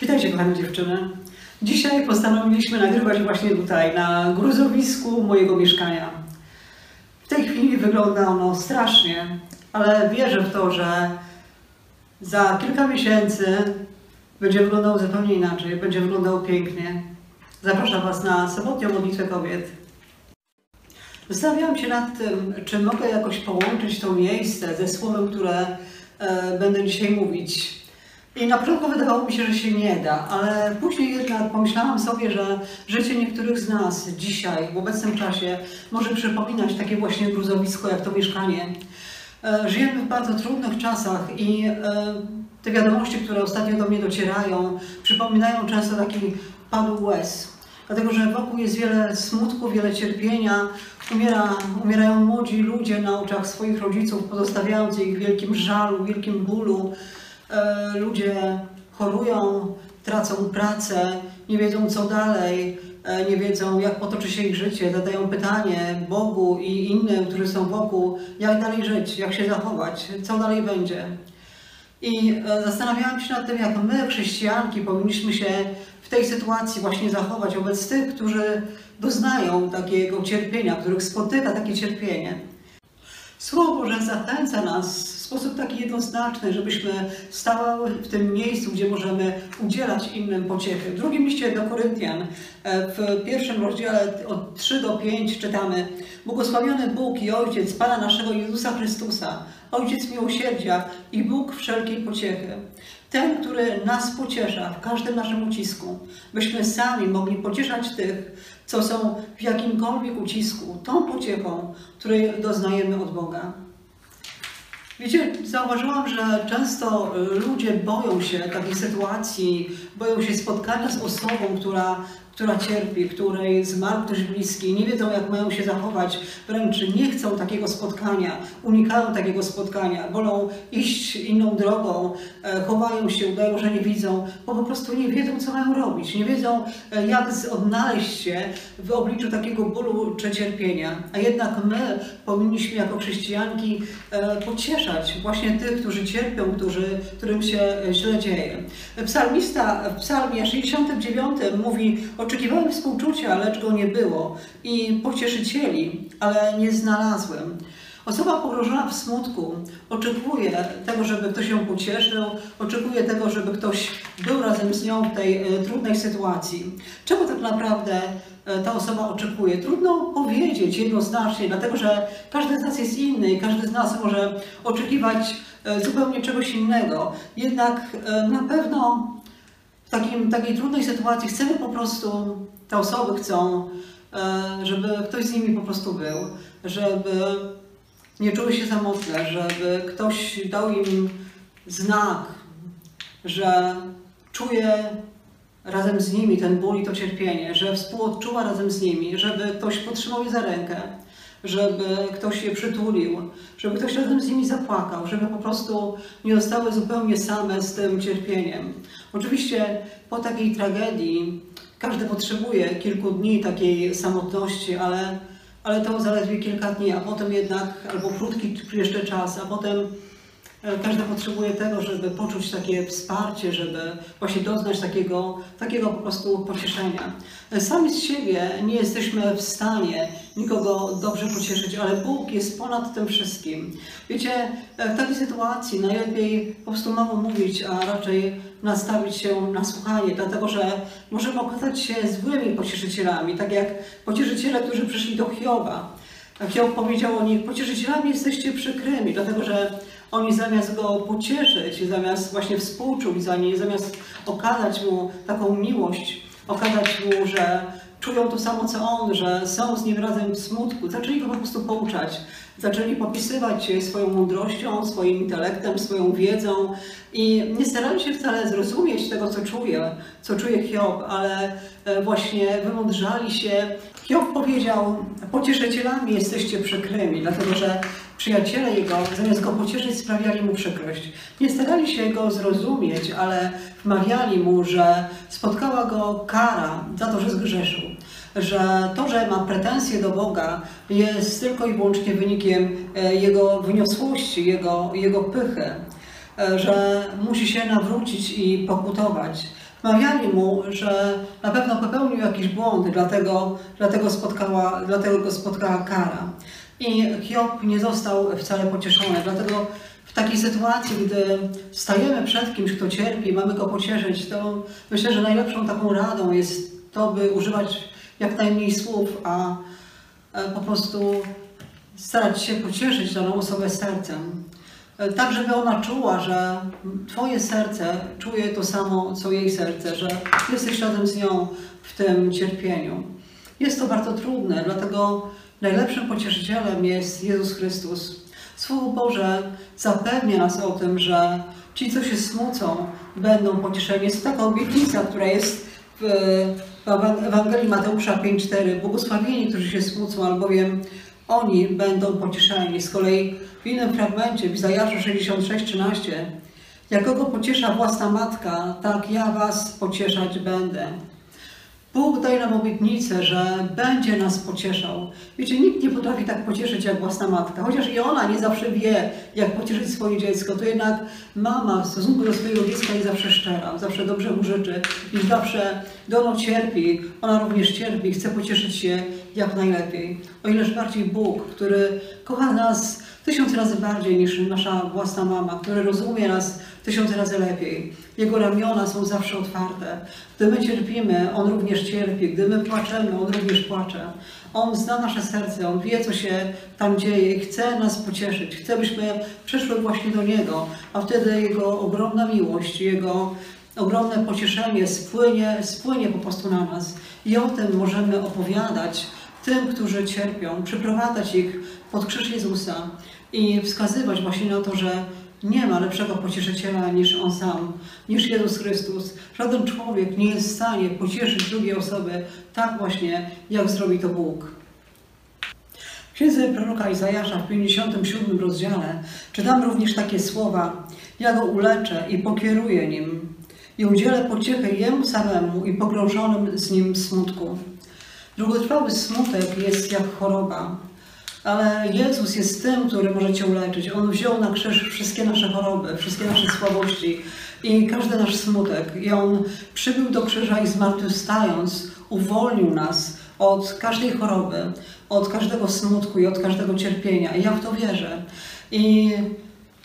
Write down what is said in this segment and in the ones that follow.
Witajcie kochane dziewczyny. Dzisiaj postanowiliśmy nagrywać właśnie tutaj, na gruzowisku mojego mieszkania. W tej chwili wygląda ono strasznie, ale wierzę w to, że za kilka miesięcy będzie wyglądał zupełnie inaczej, będzie wyglądał pięknie. Zapraszam Was na sobotnią modlitwę kobiet. Zastanawiałam się nad tym, czy mogę jakoś połączyć to miejsce ze słowem, które e, będę dzisiaj mówić. I na początku wydawało mi się, że się nie da, ale później jednak pomyślałam sobie, że życie niektórych z nas dzisiaj, w obecnym czasie, może przypominać takie właśnie gruzowisko jak to mieszkanie. E, żyjemy w bardzo trudnych czasach i e, te wiadomości, które ostatnio do mnie docierają, przypominają często taki padł łez. Dlatego, że wokół jest wiele smutku, wiele cierpienia, umiera, umierają młodzi ludzie na oczach swoich rodziców, pozostawiając ich w wielkim żalu, wielkim bólu. E, ludzie chorują, tracą pracę, nie wiedzą co dalej, e, nie wiedzą jak potoczy się ich życie, zadają pytanie Bogu i innym, którzy są wokół, jak dalej żyć, jak się zachować, co dalej będzie. I e, zastanawiałam się nad tym, jak my, chrześcijanki, powinniśmy się w tej sytuacji właśnie zachować wobec tych, którzy doznają takiego cierpienia, których spotyka takie cierpienie. Słowo Boże zachęca nas w sposób taki jednoznaczny, żebyśmy stały w tym miejscu, gdzie możemy udzielać innym pociechy. W drugim liście do Koryntian, e, w pierwszym rozdziale od 3 do 5 czytamy Błogosławiony Bóg i Ojciec Pana naszego Jezusa Chrystusa, Ojciec miłosierdzia i Bóg wszelkiej pociechy. Ten, który nas pociesza w każdym naszym ucisku, byśmy sami mogli pocieszać tych, co są w jakimkolwiek ucisku, tą pociechą, której doznajemy od Boga. Wiecie, zauważyłam, że często ludzie boją się takiej sytuacji, boją się spotkania z osobą, która która cierpi, której zmarł ktoś bliski, nie wiedzą jak mają się zachować, wręcz nie chcą takiego spotkania, unikają takiego spotkania, wolą iść inną drogą, e, chowają się, udają, że nie widzą, bo po prostu nie wiedzą co mają robić, nie wiedzą e, jak odnaleźć się w obliczu takiego bólu czy cierpienia. A jednak my powinniśmy jako chrześcijanki e, pocieszać właśnie tych, którzy cierpią, którzy, którym się źle dzieje. Psalmista w psalmie 69 mówi o Oczekiwałem współczucia, lecz go nie było i pocieszycieli, ale nie znalazłem. Osoba pogrążona w smutku oczekuje tego, żeby ktoś ją pocieszył, oczekuje tego, żeby ktoś był razem z nią w tej e, trudnej sytuacji. Czego tak naprawdę e, ta osoba oczekuje? Trudno powiedzieć jednoznacznie, dlatego że każdy z nas jest inny i każdy z nas może oczekiwać e, zupełnie czegoś innego. Jednak na pewno w takim, takiej trudnej sytuacji. Chcemy po prostu, te osoby chcą, e, żeby ktoś z nimi po prostu był, żeby nie czuły się samotne, żeby ktoś dał im znak, że czuje razem z nimi ten ból i to cierpienie, że współodczuwa razem z nimi, żeby ktoś podtrzymał je za rękę, żeby ktoś je przytulił, żeby ktoś razem z nimi zapłakał, żeby po prostu nie zostały zupełnie same z tym cierpieniem. Oczywiście po takiej tragedii każdy potrzebuje kilku dni takiej samotności, ale, ale to zaledwie kilka dni, a potem jednak, albo krótki jeszcze czas, a potem każdy potrzebuje tego, żeby poczuć takie wsparcie, żeby właśnie doznać takiego, takiego po prostu pocieszenia. E, sami z siebie nie jesteśmy w stanie nikogo dobrze pocieszyć, ale Bóg jest ponad tym wszystkim. Wiecie, e, w takiej sytuacji najlepiej po prostu mało mówić, a raczej nastawić się na słuchanie, dlatego że możemy okazać się złymi pocieszycielami, tak jak pocieszyciele, którzy przyszli do Hioba. Hiob powiedział o nich, pocieszycielami jesteście przykrymi, dlatego że oni zamiast go pocieszyć, zamiast właśnie współczuć za nie, zamiast okazać mu taką miłość, okazać mu, że czują to samo co on, że są z nim razem w smutku, zaczęli go po prostu pouczać. Zaczęli popisywać się swoją mądrością, swoim intelektem, swoją wiedzą i nie starali się wcale zrozumieć tego, co czuje, co czuje Hiob, ale e, właśnie wymądrzali się. Hiob powiedział, pocieszycielami jesteście przykrymi, dlatego że Przyjaciele jego, zamiast go pocieszyć, sprawiali mu przykrość. Nie starali się go zrozumieć, ale wmawiali mu, że spotkała go kara za to, że zgrzeszył. Że to, że ma pretensje do Boga, jest tylko i wyłącznie wynikiem e, jego wyniosłości, jego, jego pychy. E, że musi się nawrócić i pokutować Mawiali mu, że na pewno popełnił jakiś błąd, dlatego, dlatego, spotkała, dlatego go spotkała kara. I Hiob nie został wcale pocieszony. Dlatego w takiej sytuacji, gdy stajemy przed kimś, kto cierpi, mamy go pocieszyć, to myślę, że najlepszą taką radą jest to, by używać jak najmniej słów, a po prostu starać się pocieszyć daną osobę sercem. Tak, żeby ona czuła, że Twoje serce czuje to samo, co jej serce, że jesteś razem z nią w tym cierpieniu. Jest to bardzo trudne, dlatego najlepszym pocieszycielem jest Jezus Chrystus. Słowo Boże zapewnia nas o tym, że ci, co się smucą, będą pocieszeni. Jest taka obietnica, która jest w Ewangelii Mateusza 5,4. Błogosławieni, którzy się smucą, albowiem oni będą pocieszeni. Z kolei w innym fragmencie, w Izajaszu 66,13 Jakogo pociesza własna matka, tak ja was pocieszać będę. Bóg daje nam obietnicę, że będzie nas pocieszał. Wiecie, nikt nie potrafi tak pocieszyć jak własna matka. Chociaż i ona nie zawsze wie, jak pocieszyć swoje dziecko, to jednak mama w stosunku do swojego dziecka jest zawsze szczera, zawsze dobrze mu życzy i zawsze, ono cierpi, ona również cierpi, chce pocieszyć się jak najlepiej. O ileż bardziej Bóg, który kocha nas tysiąc razy bardziej niż nasza własna mama, który rozumie nas tysiąc razy lepiej. Jego ramiona są zawsze otwarte. Gdy my cierpimy, On również cierpi. Gdy my płaczemy, On również płacze. On zna nasze serce, On wie, co się tam dzieje i chce nas pocieszyć. Chce, byśmy przyszły właśnie do Niego, a wtedy Jego ogromna miłość, Jego ogromne pocieszenie spłynie, spłynie po prostu na nas. I o tym możemy opowiadać tym, którzy cierpią, przyprowadzać ich pod krzyż Jezusa i wskazywać właśnie na to, że nie ma lepszego pocieszyciela niż On sam, niż Jezus Chrystus. Żaden człowiek nie jest w stanie pocieszyć drugiej osoby tak właśnie, jak zrobi to Bóg. W księdze proroka Izajasza w 57 rozdziale czytam również takie słowa Ja go uleczę i pokieruję nim i udzielę pociechy jemu samemu i pogrążonym z nim smutku. Długotrwały smutek jest jak choroba, ale Jezus jest tym, który może Cię uleczyć. On wziął na krzyż wszystkie nasze choroby, wszystkie nasze słabości i każdy nasz smutek. I On przybył do krzyża i zmartwychwstając uwolnił nas od każdej choroby, od każdego smutku i od każdego cierpienia. I ja w to wierzę. I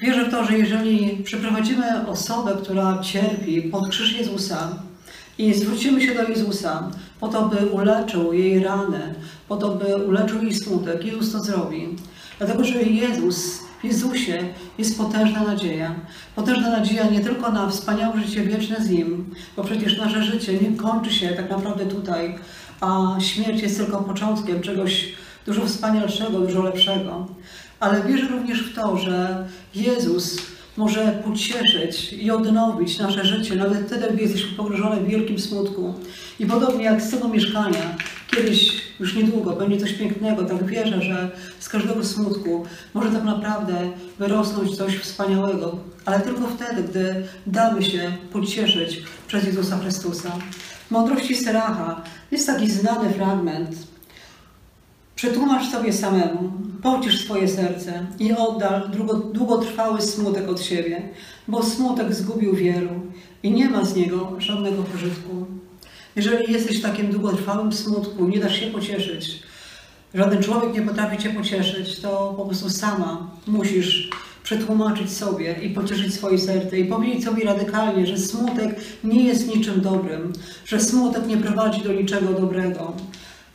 wierzę w to, że jeżeli przyprowadzimy osobę, która cierpi pod krzyż Jezusa, i zwrócimy się do Jezusa po to, by uleczył jej rany, po to, by uleczył jej smutek. Jezus to zrobi. Dlatego, że Jezus, w Jezusie jest potężna nadzieja. Potężna nadzieja nie tylko na wspaniałe życie wieczne z Nim, bo przecież nasze życie nie kończy się tak naprawdę tutaj, a śmierć jest tylko początkiem czegoś dużo wspanialszego, dużo lepszego. Ale wierzę również w to, że Jezus może pocieszyć i odnowić nasze życie, nawet wtedy, gdy jesteśmy pogrążone w wielkim smutku. I podobnie jak z tego mieszkania, kiedyś, już niedługo, będzie coś pięknego, tak wierzę, że z każdego smutku może tak naprawdę wyrosnąć coś wspaniałego, ale tylko wtedy, gdy damy się pocieszyć przez Jezusa Chrystusa. W mądrości Seracha jest taki znany fragment, Przetłumacz sobie samemu, pocisz swoje serce i oddal długotrwały smutek od siebie, bo smutek zgubił wielu i nie ma z niego żadnego pożytku. Jeżeli jesteś w takim długotrwałym smutku, nie dasz się pocieszyć, żaden człowiek nie potrafi cię pocieszyć, to po prostu sama musisz przetłumaczyć sobie i pocieszyć swoje serce i powiedzieć sobie radykalnie, że smutek nie jest niczym dobrym, że smutek nie prowadzi do niczego dobrego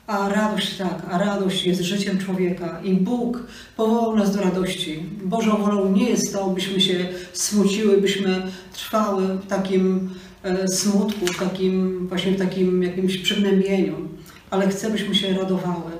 a radość tak, a radość jest życiem człowieka i Bóg powołał nas do radości. Bożą wolą nie jest to, byśmy się smuciły, byśmy trwały w takim e, smutku, w takim właśnie w takim jakimś przygnębieniu, ale chce, byśmy się radowały.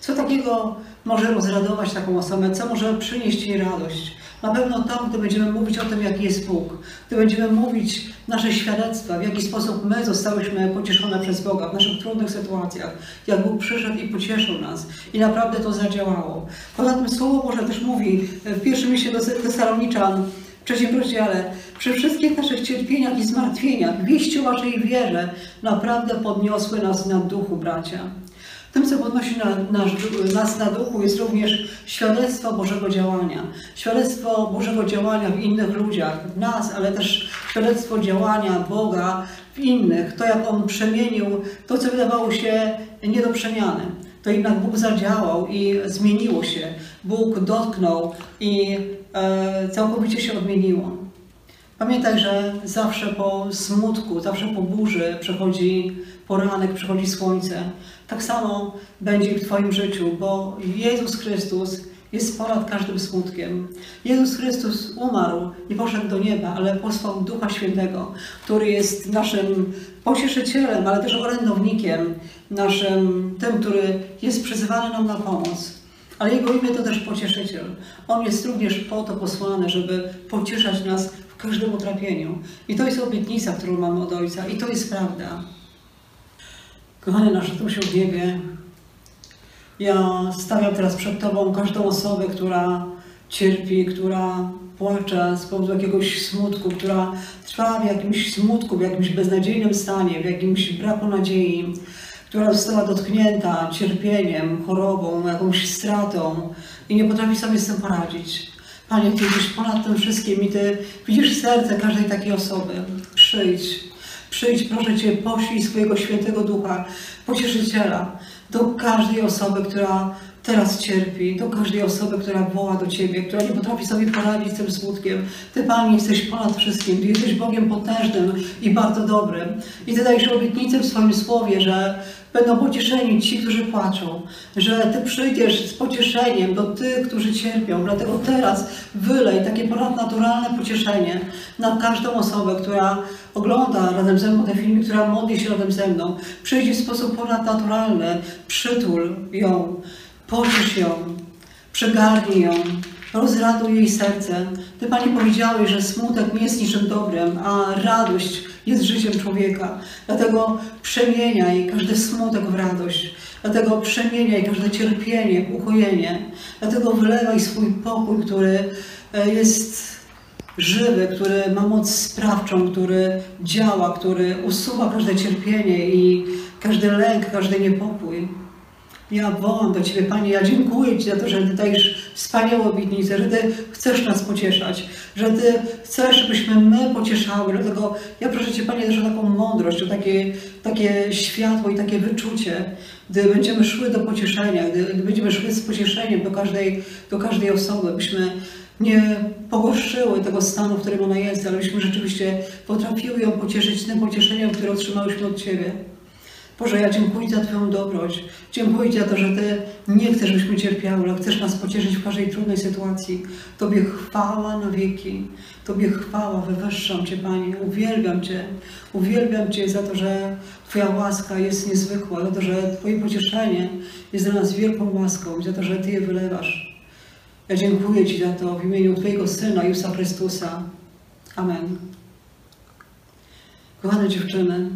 Co takiego może rozradować taką osobę? Co może przynieść jej radość? Na pewno to, gdy będziemy mówić o tym, jaki jest Bóg, gdy będziemy mówić nasze świadectwa, w jaki sposób my zostałyśmy pocieszone przez Boga w naszych trudnych sytuacjach, jak Bóg przyszedł i pocieszył nas i naprawdę to zadziałało. Poza tym Słowo Boże też mówi w pierwszym liście do Tesaloniczan, w trzecim rozdziale, przy wszystkich naszych cierpieniach i zmartwieniach, wieści o Waszej wierze naprawdę podniosły nas na duchu, bracia. Tym, co podnosi na, nas na duchu, jest również świadectwo Bożego działania. Świadectwo Bożego działania w innych ludziach, w nas, ale też świadectwo działania Boga w innych. To, jak On przemienił to, co wydawało się nie do przemiany. To jednak Bóg zadziałał i zmieniło się. Bóg dotknął i e, całkowicie się odmieniło. Pamiętaj, że zawsze po smutku, zawsze po burzy przychodzi poranek, przychodzi słońce. Tak samo będzie w Twoim życiu, bo Jezus Chrystus jest ponad każdym smutkiem. Jezus Chrystus umarł i poszedł do nieba, ale posłał Ducha Świętego, który jest naszym pocieszycielem, ale też orędownikiem, naszym, tym, który jest przyzywany nam na pomoc. Ale Jego imię to też pocieszyciel. On jest również po to posłany, żeby pocieszać nas w każdym utrapieniu. I to jest obietnica, którą mamy od Ojca. I to jest prawda. Kochany nasz Tatusiu w niebie, ja stawiam teraz przed Tobą każdą osobę, która cierpi, która płacze z powodu jakiegoś smutku, która trwa w jakimś smutku, w jakimś beznadziejnym stanie, w jakimś braku nadziei, która została dotknięta cierpieniem, chorobą, jakąś stratą i nie potrafi sobie z tym poradzić. Panie, Ty jesteś ponad tym wszystkim i Ty widzisz serce każdej takiej osoby. Przyjdź, przyjdź, proszę Cię, poślij swojego świętego ducha, pocieszyciela do każdej osoby, która teraz cierpi, do każdej osoby, która woła do Ciebie, która nie potrafi sobie poradzić z tym smutkiem. Ty, Panie, jesteś ponad wszystkim. Ty jesteś Bogiem potężnym i bardzo dobrym. I Ty dajesz obietnicę w swoim słowie, że będą pocieszeni ci, którzy płaczą, że Ty przyjdziesz z pocieszeniem do tych, którzy cierpią. Dlatego teraz wylej takie ponadnaturalne pocieszenie na każdą osobę, która ogląda razem ze mną te filmy, która modli się razem ze mną. Przyjdzie w sposób ponadnaturalny, przytul ją, pociesz ją, przygarnij ją, rozraduj jej serce. Ty, Panie, powiedziałeś, że smutek nie jest niczym dobrym, a radość jest życiem człowieka. Dlatego przemieniaj każdy smutek w radość. Dlatego przemieniaj każde cierpienie ukojenie. Dlatego wylewaj swój pokój, który e, jest żywy, który ma moc sprawczą, który działa, który usuwa każde cierpienie i każdy lęk, każdy niepokój. Ja wołam do Ciebie, Panie, ja dziękuję Ci za to, że Ty dajesz wspaniałą obietnicę, że Ty chcesz nas pocieszać, że Ty chcesz, żebyśmy my pocieszały. Dlatego ja proszę Cię, Panie, też o taką mądrość, o takie, takie światło i takie wyczucie, gdy będziemy szły do pocieszenia, gdy, gdy będziemy szły z pocieszeniem do każdej, do każdej osoby, byśmy nie pogorszyły tego stanu, w którym ona jest, ale byśmy rzeczywiście potrafiły ją pocieszyć tym pocieszeniem, które otrzymałyśmy od Ciebie. Boże, ja dziękuję za Twoją dobroć. Dziękuję Ci za to, że Ty nie chcesz, byśmy cierpiały, ale chcesz nas pocieszyć w każdej trudnej sytuacji. Tobie chwała na wieki. Tobie chwała, wywyższam Cię, Panie. Uwielbiam Cię. Uwielbiam Cię za to, że Twoja łaska jest niezwykła, za to, że Twoje pocieszenie jest dla nas wielką łaską, za to, że Ty je wylewasz. Ja dziękuję Ci za to w imieniu Twojego Syna, Jezusa Chrystusa. Amen. Kochane dziewczyny,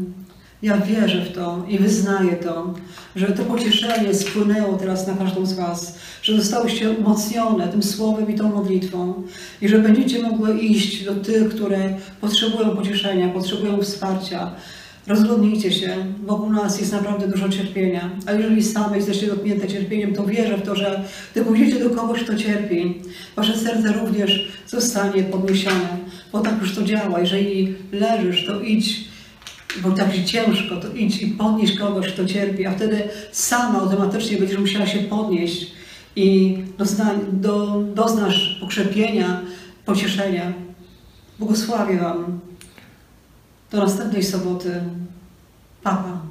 ja wierzę w to i wyznaję to, że to pocieszenie spłynęło teraz na każdą z Was, że zostałyście umocnione tym słowem i tą modlitwą i że będziecie mogły iść do tych, które potrzebują pocieszenia, potrzebują wsparcia. Rozglądnijcie się, wokół nas jest naprawdę dużo cierpienia, a jeżeli same jesteście dotknięte cierpieniem, to wierzę w to, że gdy pójdziecie do kogoś, kto cierpi, wasze serce również zostanie podniesione, bo tak już to działa. Jeżeli leżysz, to idź bo tak ciężko, to idź i podnieś kogoś, kto cierpi, a wtedy sama automatycznie będziesz musiała się podnieść i dozna, do, doznasz pokrzepienia, pocieszenia. Błogosławię Wam. Do następnej soboty. Papa.